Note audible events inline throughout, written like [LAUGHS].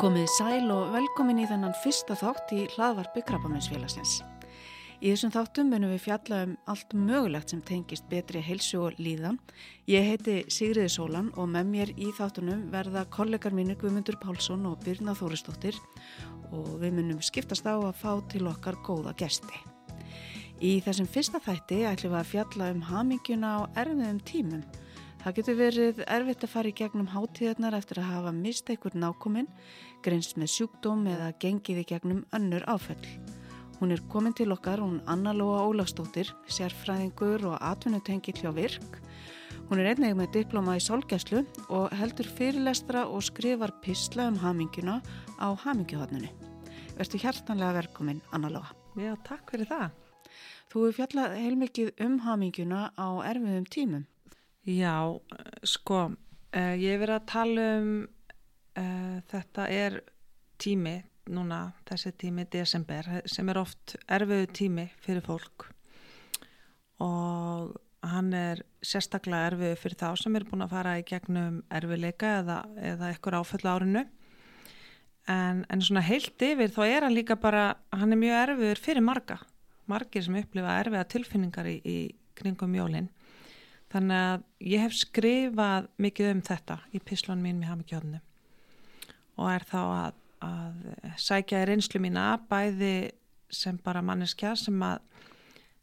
Komið sæl og velkomin í þennan fyrsta þátt í hlaðvarpi Krabbaminsfélagsins. Í þessum þáttum munum við fjalla um allt mögulegt sem tengist betri heilsu og líðan. Ég heiti Sigriði Sólan og með mér í þáttunum verða kollegar mínu Guðmundur Pálsson og Byrna Þóristóttir og við munum skiptast á að fá til okkar góða gesti. Í þessum fyrsta þætti ætlum við að fjalla um hamingjuna á erfiðum tímum Það getur verið erfitt að fara í gegnum hátíðarnar eftir að hafa mist einhver nákominn, grenst með sjúkdóm eða gengið í gegnum önnur áföll. Hún er komin til okkar, hún Anna Lóa Ólafstóttir, sérfræðingur og atvinnutengi kljá virk. Hún er einnig með diploma í solgæslu og heldur fyrirlestra og skrifar písla um haminguna á hamingjuhotninu. Vertu hjartanlega velkominn, Anna Lóa. Já, takk fyrir það. Þú er fjallað heilmikið um haminguna á erfiðum tímum. Já, sko, uh, ég hef verið að tala um uh, þetta er tími núna, þessi tími desember sem er oft erfiðu tími fyrir fólk. Og hann er sérstaklega erfiðu fyrir þá sem er búin að fara í gegnum erfiðleika eða, eða ekkur áföllu árinu. En, en svona heilt yfir þá er hann líka bara, hann er mjög erfiður fyrir marga, margir sem upplifa erfiða tilfinningar í, í kringum jólinn Þannig að ég hef skrifað mikið um þetta í pislunum mín með Hamikjóðinu og er þá að, að sækja í reynslu mína bæði sem bara manneskja sem að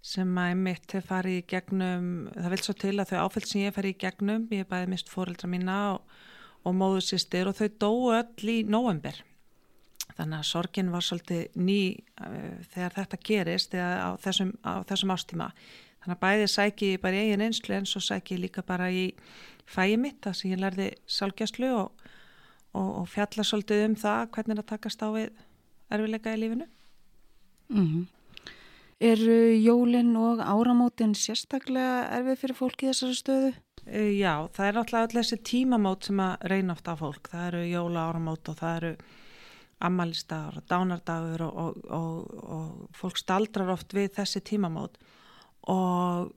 sem að mitt hef farið í gegnum, það vil svo til að þau áfælt sem ég hef farið í gegnum, ég hef bæðið mist fóreldra mína og, og móðusistir og þau dói öll í november. Þannig að sorgin var svolítið ný uh, þegar þetta gerist á þessum, á þessum ástíma. Þannig að bæði sæki ég bara í eigin einslu en svo sæki ég líka bara í fæi mitt þar sem ég lærði sálgjastlu og, og, og fjalla svolítið um það hvernig það takast á við erfilega í lífinu. Mm -hmm. Er jólinn og áramótin sérstaklega erfið fyrir fólki þessari stöðu? E, já, það er náttúrulega allir þessi tímamót sem að reyna oft á fólk. Það eru jóla áramót og það eru ammalistagur og dánardagur og, og fólk staldrar oft við þessi tímamót og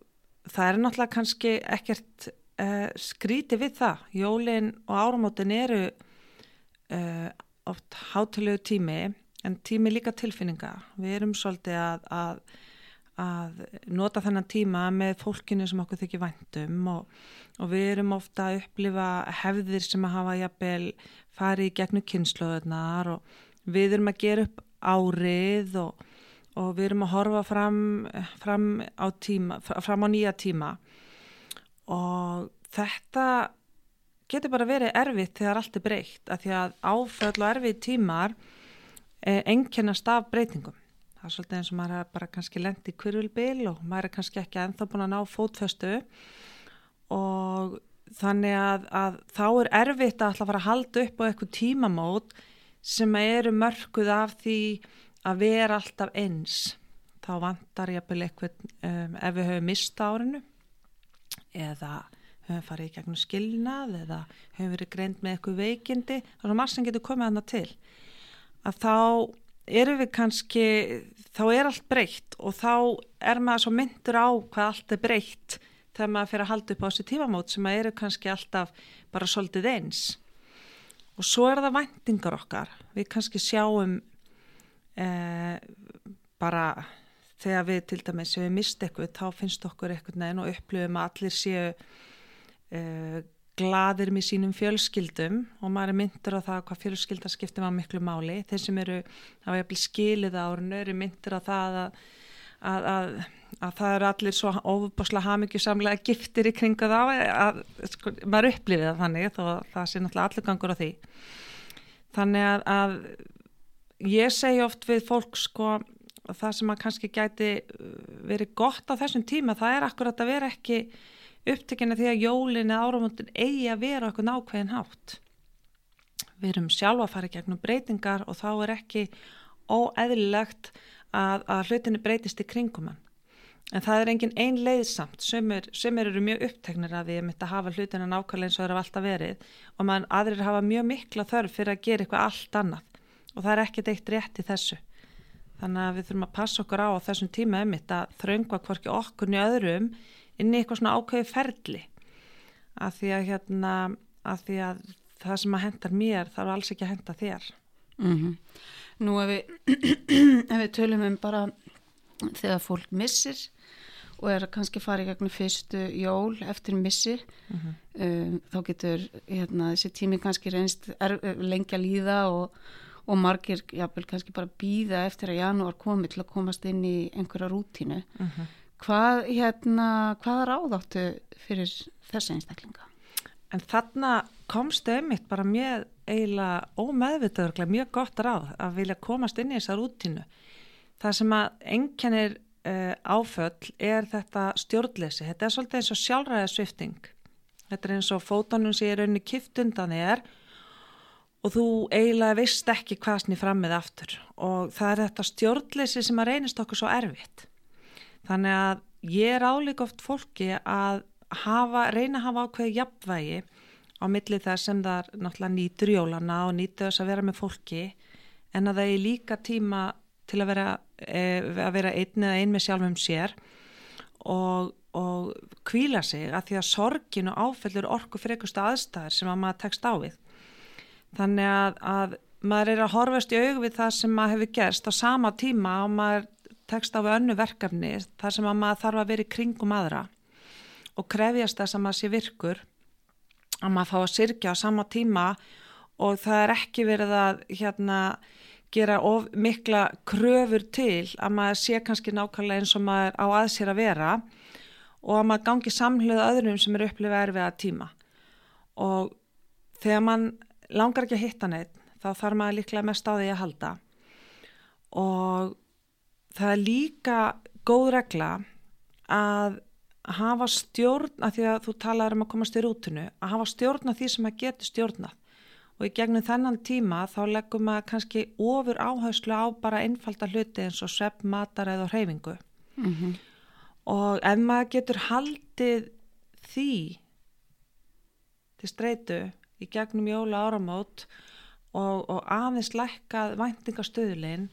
það er náttúrulega kannski ekkert uh, skríti við það. Jólinn og áramótin eru uh, oft hátilegu tími en tími líka tilfinninga. Við erum svolítið að, að, að nota þennan tíma með fólkinu sem okkur þykir væntum og, og við erum ofta að upplifa hefðir sem að hafa jafnvel farið í gegnum kynnslóðunar og við erum að gera upp árið og og við erum að horfa fram, fram, á, tíma, fram á nýja tíma og þetta getur bara verið erfitt þegar allt er breykt af því að áföll og erfið tímar eh, enginnast af breytingum. Það er svolítið eins og maður er bara kannski lengt í kvirvilbil og maður er kannski ekki enþá búin að ná fótföstu og þannig að, að þá er erfitt að alltaf fara að halda upp á eitthvað tímamót sem eru mörguð af því að vera alltaf eins þá vantar ég að byrja eitthvað um, ef við höfum mista árinu eða höfum farið í gegnum skilnað eða höfum verið greint með eitthvað veikindi þá er maður sem getur komið hana til. Að þá erum við kannski þá er allt breytt og þá er maður svo myndur á hvað allt er breytt þegar maður fyrir að halda upp á þessi tífamót sem að eru kannski alltaf bara svolítið eins. Og svo er það vendingar okkar. Við kannski sjáum eh, bara þegar við til dæmis, ef við mist eitthvað þá finnst okkur eitthvað neðin og upplöfum að allir séu eh, gladir með sínum fjölskyldum og maður er myndur á það hvað fjölskyldaskiptum á miklu máli. Þeir sem eru, það var jæfnvel skilið árinu, eru myndur á það að, að, að, að það eru allir svo ofubosla hamingjusamlega giftir í kringu þá að sko, maður upplifið það þannig þó það sé náttúrulega allur gangur á því. Þannig að ég segi oft við fólk sko það sem að kannski gæti uh, verið gott á þessum tíma það er akkurat að vera ekki upptekina því að jólin eða áramöndin eigi að vera okkur nákvæðin hátt. Við erum sjálfa að fara gegnum breytingar og þá er ekki óeðlilegt að, að hlutinni breytist í kringum hann. En það er engin ein leiðsamt sem er, eru mjög uppteknir að að mitt að hafa hlutina nákvæðin eins og það er alltaf verið og mann aðrir hafa mjög mikla þörf fyrir að gera eitthvað allt annað og það er ekkert eitt rétt í þessu þannig að við þurfum að passa okkur á á þessum tíma um þetta að þraungva hvorki okkur niður öðrum inn í eitthvað svona ákveði ferli að því að hérna að því að það sem að hendar mér þarf alls ekki að henda þér Mm -hmm. Nú ef við, [CLEARS THROAT] ef við tölum um bara þegar fólk missir og er að kannski fara í gegnum fyrstu jól eftir missi mm -hmm. um, þá getur hérna, þessi tími kannski reynst er, lengja líða og, og margir jáfnvel kannski bara býða eftir að janúar komi til að komast inn í einhverja rútínu mm -hmm. hvað, hérna, hvað ráðáttu fyrir þessi einstaklinga? En þarna komstu einmitt bara mjög eiginlega ómeðvitaður mjög gott ráð að vilja komast inn í þessa rútínu það sem að enkenir uh, áföll er þetta stjórnleysi. Þetta er svolítið eins og sjálfræða svifting. Þetta er eins og fótonum sem er unni kift undan þér og þú eiginlega veist ekki hvað snið fram með aftur og það er þetta stjórnleysi sem að reynist okkur svo erfitt. Þannig að ég er álík oft fólki að hafa, reyna að hafa ákveði jafnvægi á millið þar sem það náttúrulega nýtur jólana og nýtur þess að vera með fólki en að það er líka tíma til að vera, e, að vera einn eða einn með sjálfum sér og, og kvíla sig að því að sorgin og áfellur orku frekustu aðstæðir sem að maður tekst á við. Þannig að, að maður er að horfast í aug við það sem maður hefur gerst á sama tíma og maður tekst á við önnu verkefni þar sem að maður þarf að vera í kringum aðra og krefjast þess að maður sé virkur að maður fá að sirkja á sama tíma og það er ekki verið að hérna gera of mikla kröfur til að maður sé kannski nákvæmlega eins og maður á aðsér að vera og að maður gangi samhluða öðrum sem eru upplifað erfið að tíma. Og þegar mann langar ekki að hitta neitt þá þarf maður líklega mest á því að halda. Og það er líka góð regla að hafa stjórn, að því að þú talaður um að komast í rútinu, að hafa stjórn að því sem að getur stjórnað. Og í gegnum þennan tíma þá leggum maður kannski ofur áherslu á bara einfalda hluti eins og svepp, mataræð og hreyfingu. Mm -hmm. og ef maður getur haldið því til streitu í gegnum jóla áramót og, og aðeins lækkað væntingastöðulinn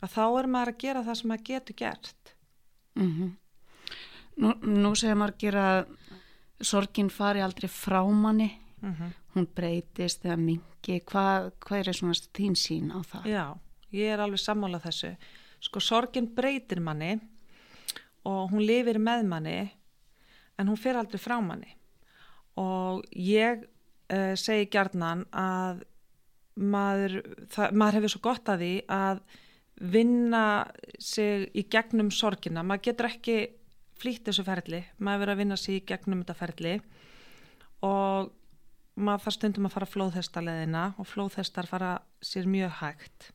að þá er maður að gera það sem maður getur gert mm -hmm. Nú, nú segir maður að gera sorgin fari aldrei frá manni mm -hmm hún breytist eða mingi, hvað hva er svona þín sín á það? Já, ég er alveg sammálað þessu. Sko sorgin breytir manni og hún lifir með manni en hún fer aldrei frá manni og ég uh, segi gjarnan að maður, það, maður hefur svo gott að því að vinna sig í gegnum sorgina, maður getur ekki flýtt þessu ferli, maður verður að vinna sig í gegnum þetta ferli og maður þarf stundum að fara flóðhestaleðina og flóðhestar fara sér mjög hægt.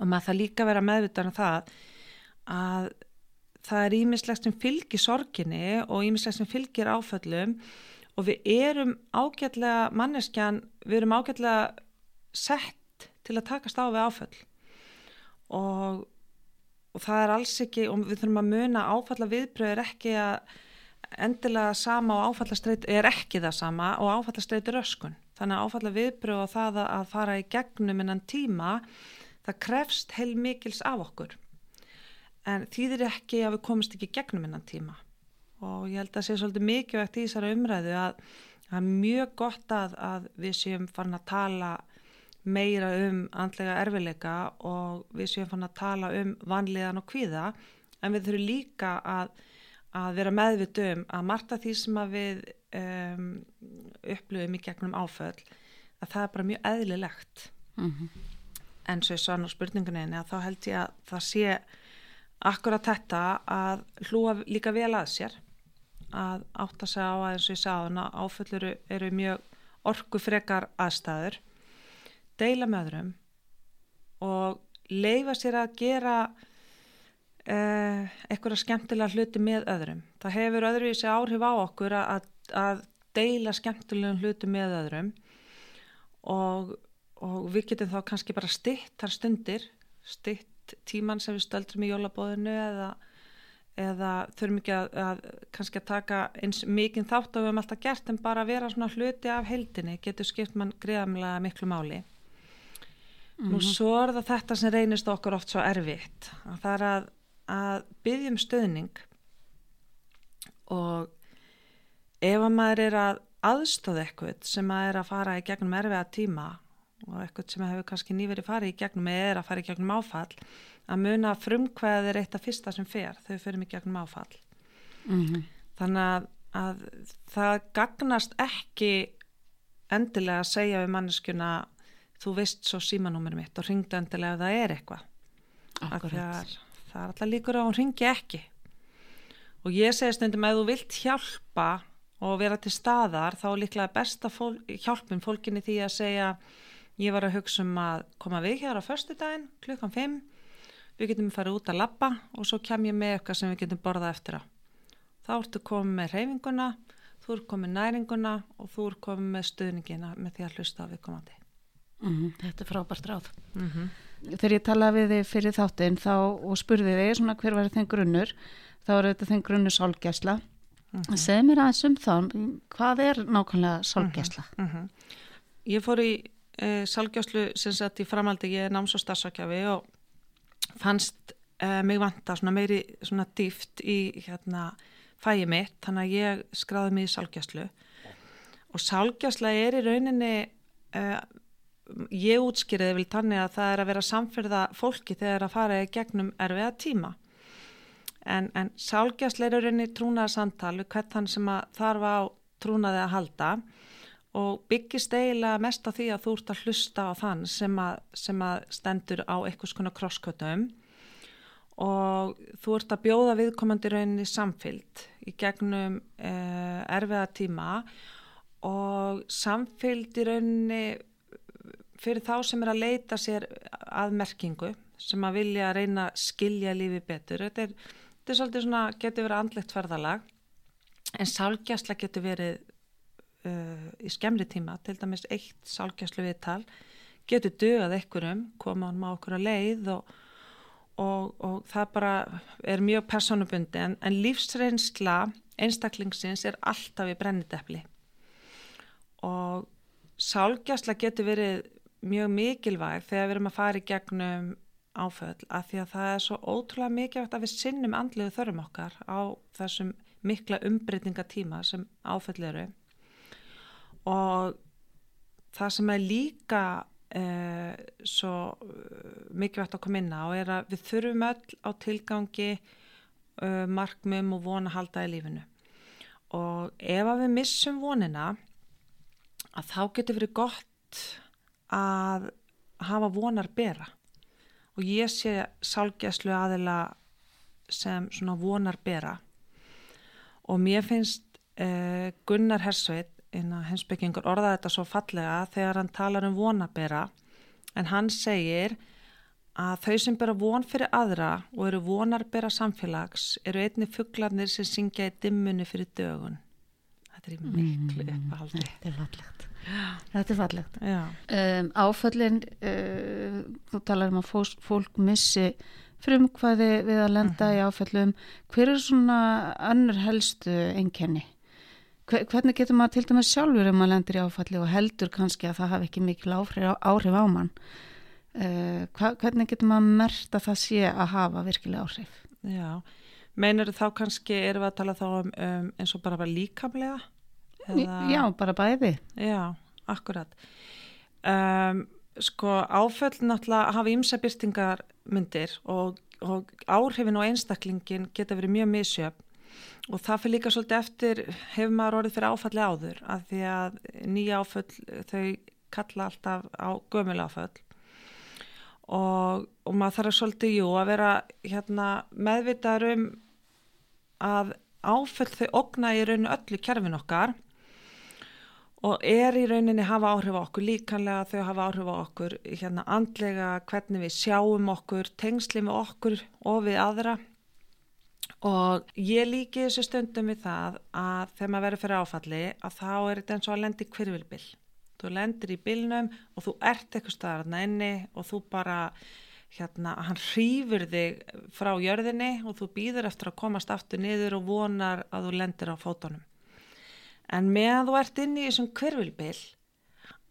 Og maður þarf líka að vera meðvitað um það að það er ímislegt sem fylgir sorginni og ímislegt sem fylgir áföllum og við erum ágætlega manneskjan, við erum ágætlega sett til að takast á við áföll og, og það er alls ekki og við þurfum að muna áfalla viðbröður ekki að endilega sama og áfallastreit er ekki það sama og áfallastreit er öskun. Þannig að áfalla viðbröð og það að fara í gegnum innan tíma, það krefst heil mikils af okkur. En þýðir ekki að við komist ekki gegnum innan tíma. Og ég held að það sé svolítið mikilvægt í þessari umræðu að það er mjög gott að, að við séum farin að tala meira um andlega erfileika og við séum farin að tala um vanliðan og kvíða. En við þurfum líka að að vera meðvitu um að marta því sem við um, upplöfum í gegnum áföll að það er bara mjög eðlilegt. Mm -hmm. en svo ég sann á spurningunni að þá held ég að það sé akkurat þetta að hlúa líka vel að sér að átta sig á að eins og ég sagði áföll eru, mjög orgu frekar aðstæður deila með öðrum og leifa sér að gera eh, eitthvað skemmtilega hluti með öðrum. Það hefur öðruvísi áhrif á okkur að, að deila skemmtilegum hluti með öðrum og, og við getum þá kannski bara stitt þar stundir, stitt tíman sem við stöldrum í jólabóðinu eða, eða þurfum ekki að, að kannski að taka eins mikinn þátt að við hefum alltaf gert en bara vera svona hluti af heldinni getur skipt mann greiðamlega miklu máli. Mm -hmm. Nú svo er það þetta sem reynist okkur oft svo erfitt að það er að að byggjum stöðning og ef að maður er að aðstóða eitthvað sem maður er að fara í gegnum erfiða tíma og eitthvað sem hefur kannski nýverið farið í gegnum eða er að fara í gegnum áfall að muna frumkvæðið er eitt af fyrsta sem fer. Þau fyrir mig gegnum áfall. Mm -hmm. þannig að, að það gagnast ekki endilega að segja við manneskuna þú veist svo símanúmer mitt og ringdu endilega ef það er eitthvað. Það það er alltaf líkur að hún ringi ekki. Og ég segi stundum að þú vilt hjálpa og vera til staðar þá er líklega besta fól, hjálpun fólkinni því að segja ég var að hugsa um að koma við hér á förstu daginn klukkan 5 við getum farið út að lappa og svo kem ég með eitthvað sem við getum borðað eftir á þá ertu komið með reyfinguna þú ert komið næringuna og þú ert komið með stuðningina með því að hlusta á viðkomandi mm -hmm. Þetta er frábært ráð mm -hmm. Þegar ég talaði við þig fyrir þáttinn þá og spurði þig svona hver var þenn grunnur þá er þetta þenn grunnur sálgæsla mm -hmm. segð mér aðeins um þá hvað er nákvæmlega sálgæsla? Mhm, mhm. Ég fór í e, sálgæslu sem sett í framaldi ég er náms- og starfsakjafi og fannst e, mig vanta svona meiri svona dýft í hérna fæi mitt, þannig að ég skráði mig í sálgjastlu og sálgjastla er í rauninni uh, ég útskýriði vil tannig að það er að vera samferða fólki þegar að fara í gegnum erfiða tíma. En, en sálgjastla er í rauninni trúnaða samtali hvern þann sem þarf á trúnaði að halda og byggist eiginlega mest á því að þú ert að hlusta á þann sem að, sem að stendur á einhvers konar krosskötum. Og þú ert að bjóða viðkomandi rauninni samfyllt í gegnum uh, erfiða tíma. Og samfyllt í rauninni fyrir þá sem er að leita sér að merkingu sem að vilja að reyna að skilja lífi betur. Þetta er, þetta er svolítið svona getur verið andlegt ferðalag en sálgjastla getur verið uh, í skemmri tíma til dæmis eitt sálgjastlu viðtal getur dögað ekkurum koma hann má okkur að leið og og, og það bara er mjög personubundi en, en lífsreynsla einstaklingsins er alltaf í brennitepli og sálgjastla getur verið mjög mikilvæg þegar við erum að fara í gegnum áföll af því að það er svo ótrúlega mikilvægt að við sinnum andlegu þörfum okkar á þessum mikla umbreytingatíma sem áföll eru og það sem er líka eh, svo eh, mikilvægt að koma inn á er að við þurfum öll á tilgangi uh, markmum og vona að halda í lífinu. Og ef að við missum vonina að þá getur verið gott að hafa vonar bera. Og ég sé sálgæslu aðila sem svona vonar bera. Og mér finnst uh, Gunnar Hersveit hensbyggingur orðaði þetta svo fallega þegar hann talar um vonabera. En hann segir að þau sem bera von fyrir aðra og eru vonarbera samfélags eru einni fugglarnir sem syngja í dimmunni fyrir dögun. Þetta er miklu mm, uppáhaldi. Þetta er fallegt. Þetta er fallegt. Um, áföllin uh, þú talar um að fólk, fólk missi frumkvæði við að lenda uh -huh. í áföllum. Hver er svona önnur helstu enkenni hvernig getur maður til dæmis sjálfur um að lendir í áfalli og heldur kannski að það hafi ekki mikil áhrif, áhrif á mann? Uh, hvernig getur maður mert að það sé að hafa virkilega áhrif? Já, meinar þá kannski erum við að tala þá um, um eins og bara bara líkamlega Eða... Já, bara bæði. Já, akkurat. Um, Sko áföll náttúrulega hafa ímsa byrstingar myndir og, og áhrifin og einstaklingin geta verið mjög misjöfn og það fyrir líka svolítið eftir hefur maður orðið fyrir áfalli áður af því að nýja áföll þau kalla alltaf á gömul áföll. Og, og maður þarf svolítið jú að vera hérna, meðvitaður um að áföll þau ogna í rauninu öllu kerfin okkar og er í rauninni hafa áhrif á okkur líkanlega þau hafa áhrif á okkur hérna andlega hvernig við sjáum okkur tengsli með okkur og við aðra og ég líki þessu stundum við það að þegar maður verður fyrir áfalli að þá er þetta eins og að lendi kvirvilbill þú lendir í bilnum og þú ert eitthvað staðarna inni og þú bara hérna, hann hrýfur þig frá jörðinni og þú býður eftir að komast aftur niður og vonar að þú lendir á fótonum en meðan þú ert inni í þessum kvirvilbill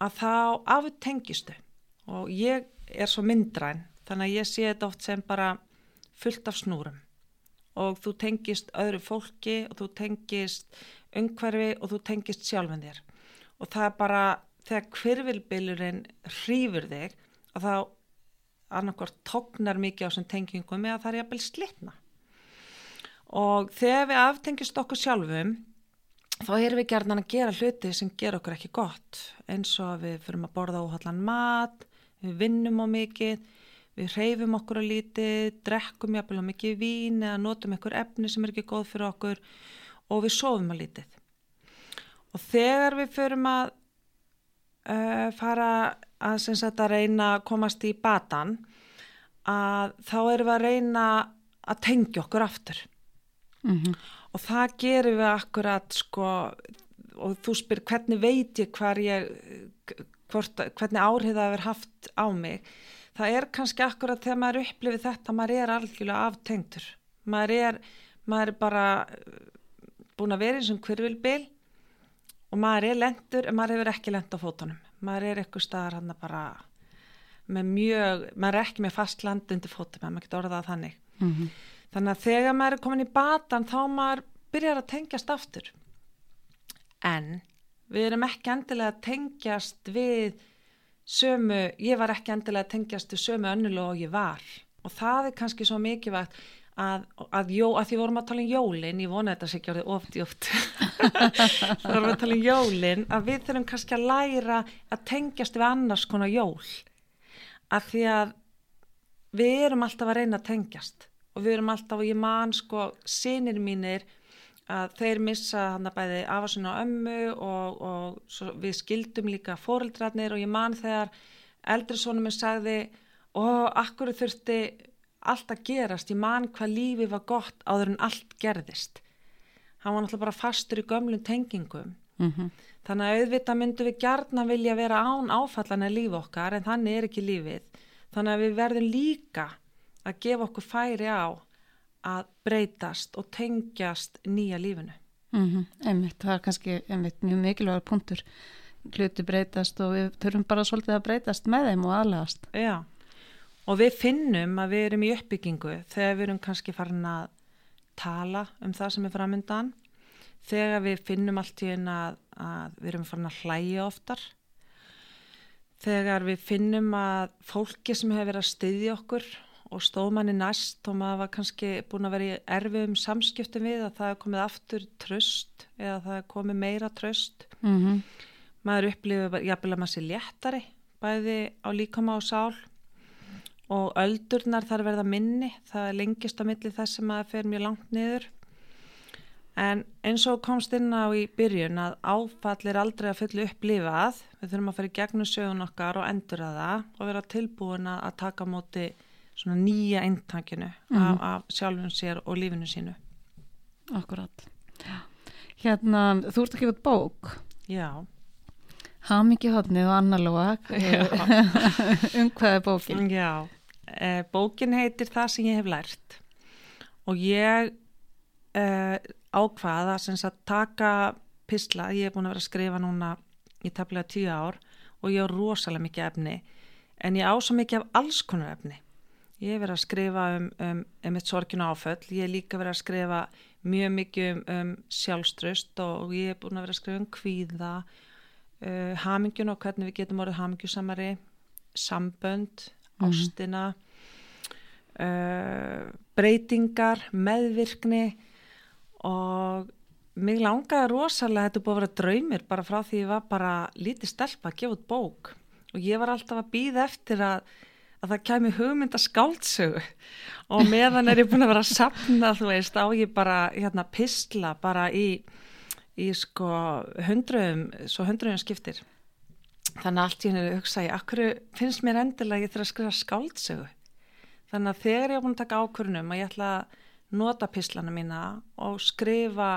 að þá aftengistu. Og ég er svo myndræn þannig að ég sé þetta oft sem bara fullt af snúrum og þú tengist öðru fólki og þú tengist umhverfi og þú tengist sjálfin þér. Og það er bara, þegar hverfylbilurinn hrýfur þig og þá annarkort tóknar mikið á þessum tengingum eða það er jafnvel slitna. Og þegar við aftengist okkur sjálfum þá erum við gerðan að gera hluti sem ger okkur ekki gott. Eins og við fyrum að borða óhallan mat við vinnum á mikið við reyfum okkur á lítið drekkum jafnvel á mikið vín eða notum einhver efni sem er ekki góð fyrir okkur og við sofum á lítið. Og þegar við fyrum að uh, fara að, sagt, að reyna að komast í batan að þá erum við að reyna að tengja okkur aftur. Mm -hmm. og það gerum við akkurat sko og þú spyr hvernig veit ég hvar ég hvort, hvernig áhrif það hefur haft á mig það er kannski akkurat þegar maður upplifir þetta maður er algjörlega aftengtur maður er, maður er bara búin að vera eins og hverjulbil og maður er lendur en maður hefur ekki lend á fótunum. Maður er eitthvað staðar hann bara með mjög, maður er ekki með fast land undir fótum, maður getur orðað þannig. Mm -hmm. þannig að þegar maður er komin í batan þá maður byrjar að tengjast aftur. En við erum ekki endilega að tengjast við sömu, ég var ekki endilega að tengjast sömu önnulega og ég var. Og það er kannski svo mikilvægt að, að, jó, að því vorum að tala um jólin ég vona þetta sé ekki orðið oft-jótt þá [LAUGHS] vorum við að tala um jólin að við þurfum kannski að læra að tengjast við annars konar jól. Að því að við erum alltaf að reyna að tengjast. Og við erum alltaf, og ég man sko sinir mínir að þeir missa hann að bæði afasun á ömmu og, og við skildum líka fóreldrarnir og ég man þegar eldri sónum minn sagði og akkur þurfti allt að gerast, ég man hvað lífi var gott áður en allt gerðist. Hann var náttúrulega bara fastur í gömlum tengingum. Mm -hmm. þannig að auðvitað myndum við gertna vilja vera án áfallan að lífi okkar en þannig er ekki lífið. Þannig að við verðum líka að gefa okkur færi á að breytast og tengjast nýja lífinu mm -hmm. einmitt, það er kannski einmitt mjög mikilvægur punktur hluti breytast og við þurfum bara svolítið að breytast með þeim og aðlagast Já og við finnum að við erum í uppbyggingu þegar við erum kannski farin að tala um það sem er framöndan þegar við finnum allt í einn að, að við erum farin að hlæja oftar þegar við finnum að fólki sem hefur verið að styðja okkur og stóðmanni næst og maður var kannski búin að vera í erfiðum samskiptum við að það er komið aftur tröst eða það er komið meira tröst mm -hmm. maður upplifir jafnvel að maður sé léttari bæði á líkama og sál. Og öldurnar þarf verða minni, það er lengist á milli þess sem að það fer mjög langt niður. En eins og komst inn á í byrjun að áfall er aldrei að fullu upplifað. Við þurfum að fara í gegnum sögun okkar og endur að það og vera tilbúin að taka móti svona nýja eintakinu mm -hmm. af, af sjálfun sér og lífinu sínu. Akkurat. Hérna, þú ert ekki veit bók. Já. Hamingi hodnið og annarlóa [LAUGHS] um hvað er bókin? Já, e, bókin heitir Það sem ég hef lært. Og ég e, ákvaða að taka pisla, ég hef búin að vera að skrifa núna í taflega tíu ár og ég á rosalega mikið efni. En ég á svo mikið af alls konar efni ég hef verið að skrifa um, um, um eitt sorgin áföll, ég hef líka verið að skrifa mjög mikið um, um sjálfströst og ég hef búin að vera að skrifa um kvíða uh, hamingjun og hvernig við getum orðið hamingjusamari sambönd, mm. ástina uh, breytingar meðvirkni og mig langaði rosalega þetta búið að vera draumir bara frá því ég var bara lítið stelpa að gefa út bók og ég var alltaf að býða eftir að, að það kæmi hugmynda skáldsögu og meðan er ég búin að vera að sapna þú veist á ég bara hérna pistla bara í í sko hundruðum, svo hundruðum skiptir. Þannig að allt í henni hugsa ég, akkur finnst mér endilega ég þurfa að skrifa skáldsögu? Þannig að þegar ég er búin að taka ákvörnum að ég ætla að nota pislana mína og skrifa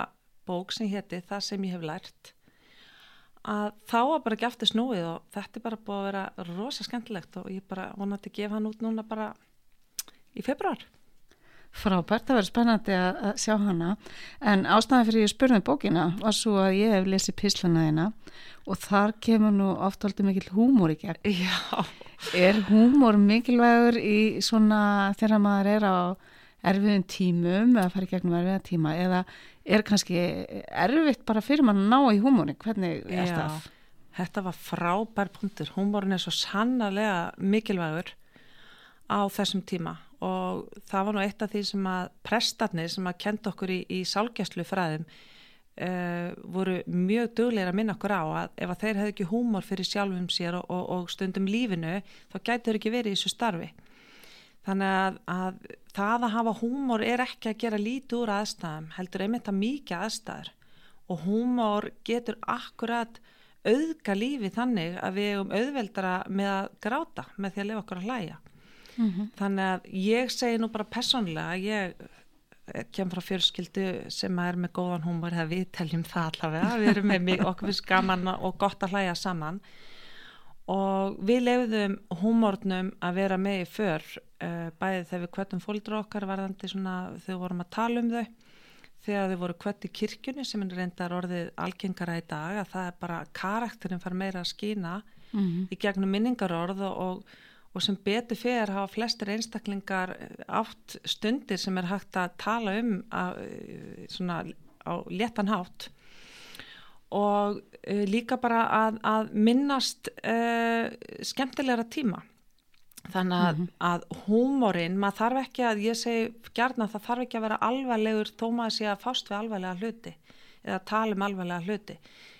bók sem hétti það sem ég hef lært að þá var bara ekki aftur snúið og þetta er bara búið að vera rosa skemmtilegt og ég bara vonandi að gefa hann út núna bara í februar Frábært, það verður spennandi að, að sjá hana en ástæðan fyrir ég spurði um bókina var svo að ég hef lesið pislana þeina og þar kemur nú oft aldrei mikil húmor í gegn. Já. Er húmor mikilvægur í svona þegar maður er á erfiðum tímum eða fara í gegnum erfiða tíma eða er kannski erfitt bara fyrir mann að ná í húmóni? Hvernig er það? Þetta var frábær punktur. Húmórin er svo sannarlega mikilvægur á þessum tíma og það var nú eitt af því sem að prestarnir sem að kenda okkur í, í sálgjæslu fræðum uh, voru mjög dugleira að minna okkur á að ef að þeir hefði ekki húmor fyrir sjálfum sér og, og, og stundum lífinu þá gætur ekki verið í þessu starfi. Þannig að, að það að hafa húmor er ekki að gera lítið úr aðstæðum, heldur einmitt að mikið aðstæður og húmor getur akkurat auðga lífi þannig að við erum auðveldara með að gráta með því að lifa okkur að hlæja. Mm -hmm. Þannig að ég segi nú bara personlega að ég kem frá fjölskyldu sem er með góðan húmor eða við teljum það allavega, við erum með okkur við skaman og gott að hlæja saman og við lefðum húmórnum að vera með í för uh, bæðið þegar við kvötum fólkdur okkar varðandi svona þegar vorum að tala um þau. Þegar þau voru kvött í kirkjunni sem er reyndar orðið algengara í dag að það er bara karakterin far meira að skýna mm -hmm. í gegnum minningarorð og, og og sem betur fyrir hafa flestir einstaklingar átt stundir sem er hægt að tala um að, svona, á léttanhátt og uh, líka bara að, að minnast uh, skemmtilegra tíma þannig að, mm -hmm. að húmórin, maður þarf ekki að ég segi gerna það þarf ekki að vera alvarlegur þó maður sé að fást við alvarlega hluti eða tala um alvarlega hluti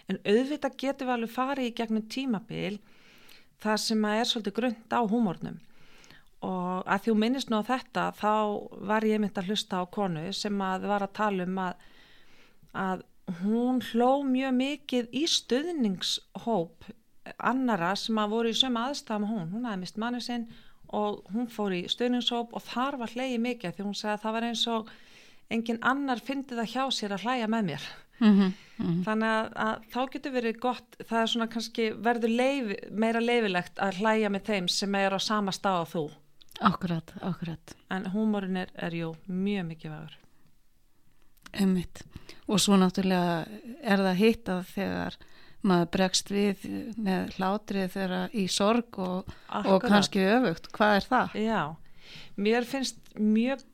en auðvitað getur við alveg farið í gegnum tímabil það sem að er svolítið grönt á húmórnum og að þú minnist nú á þetta þá var ég myndi að hlusta á konu sem að var að tala um að, að hún hló mjög mikið í stöðningshóp annara sem að voru í sömu aðstæðum hún, hún aðeins mist manni sinn og hún fór í stöðningshóp og þar var hleyið mikið því hún segði að það var eins og engin annar fyndi það hjá sér að hlæja með mér. Mm -hmm, mm -hmm. þannig að, að þá getur verið gott það er svona kannski verður leif, meira leifilegt að hlæja með þeim sem er á sama stað á þú. Akkurat, akkurat. En húmórin er, er jú mjög mikið vegur Ummitt og svo náttúrulega er það hitt að þegar maður bregst við með hlátrið þegar í sorg og, og kannski öfugt, hvað er það? Já, mér finnst mjög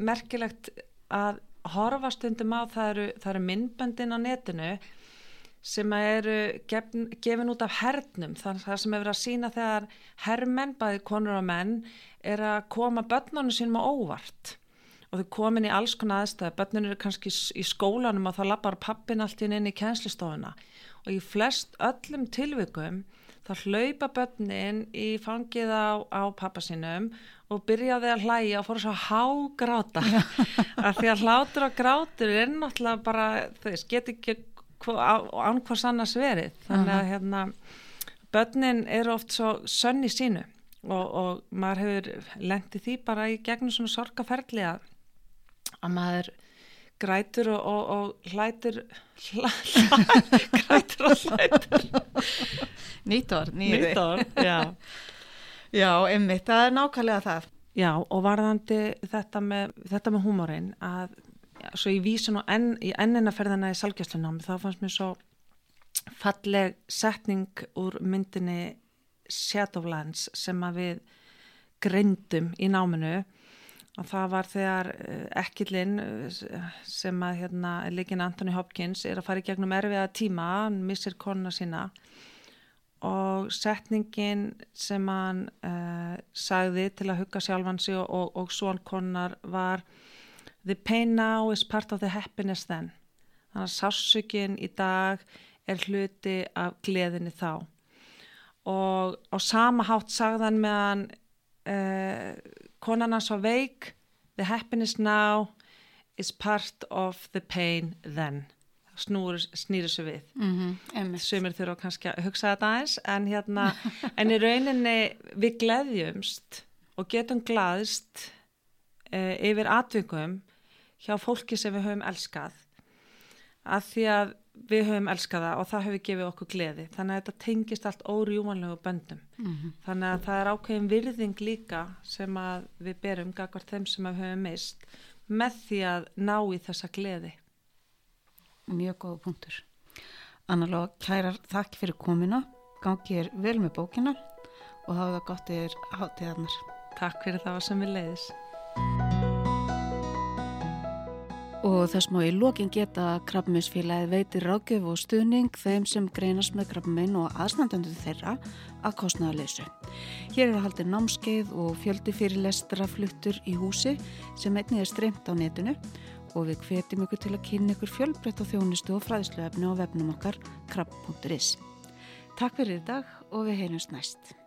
merkilegt að horfa stundum á það eru, það eru myndböndin á netinu sem eru gefn, gefin út af hernum. Þannig að það sem verið að sína þegar herrmenn, bæði konur og menn er að koma börnunum sínum á óvart. Og þau komin í alls konar aðstæði, börnunum eru kannski í skólanum og þá lappar pappin allt inn í kænslistofuna og í flest öllum tilvikum þá hlaupa börnin í fangið á, á pappa sínum og byrjaði að hlæja og fór svo hágráta. [LAUGHS] Af því að hlátur og grátur er náttúrulega bara veist, get ekki án hvers annars verið. Þannig að hérna börnin eru oft svo sönn í sínu og, og maður hefur lendið því bara í gegnum svona sorgaferðli að maður grætur og, og, og hlætur hlæ, hlæ, grætur og hlætur nýttor, nýttor, já. Já, einmitt, það er nákvæmlega það. Já, og varðandi þetta með, þetta með húmórin að, já, svo ég vísi nú enn, í enninaferðina í salgjastlunámi, þá fannst mér svo falleg setning úr myndinni Shadowlands sem að við greindum í náminu og það var þegar eh, ekkillinn eh, sem að hérna líkin Anthony Hopkins er að fara í gegnum erfiða tíma, hann missir konuna sína og setningin sem hann uh, sagði til að hugga sjálfan sig og, og, og svonkonnar var The pain now is part of the happiness then. Þannig að sásökin í dag er hluti af gleðinni þá. Og á sama hátt sagðan meðan uh, konan hans var veik. The happiness now is part of the pain then. Snýru sér við. Mm -hmm, sumir þurfa kannski að hugsa þetta aðeins en hérna, en í rauninni við gleðjumst og getum glaðist uh, yfir atvikum hjá fólki sem við höfum elskað. Að því að við höfum elskaða og það hefur gefið okkur gleði þannig að þetta tengist allt órjúmanlegu böndum mm -hmm. þannig að það er ákveðin virðing líka sem að við berum gagvar þeim sem við höfum mist með því að ná í þessa gleði mjög góða punktur. Annarlóð, kærar þakk fyrir komina, gangið vel með bókina og hafa það gott yfir hátíðarnar. Takk fyrir það sem við leiðis. Og þess má í lokin geta að krabbmeinsfélagið veitir ráðgjöf og stuðning þeim sem greinast með krabbein og aðstandöndu þeirra að kostnaða leysu. Hér er að haldi námskeið og fjöldi fyrir lestra fluttur í húsi sem einnig er streymt á netinu og við hvetjum ykkur til að kynna ykkur fjölbreytt á þjónustu og fræðsluefni á vefnum okkar krabb.is. Takk fyrir í dag og við heyrjumst næst.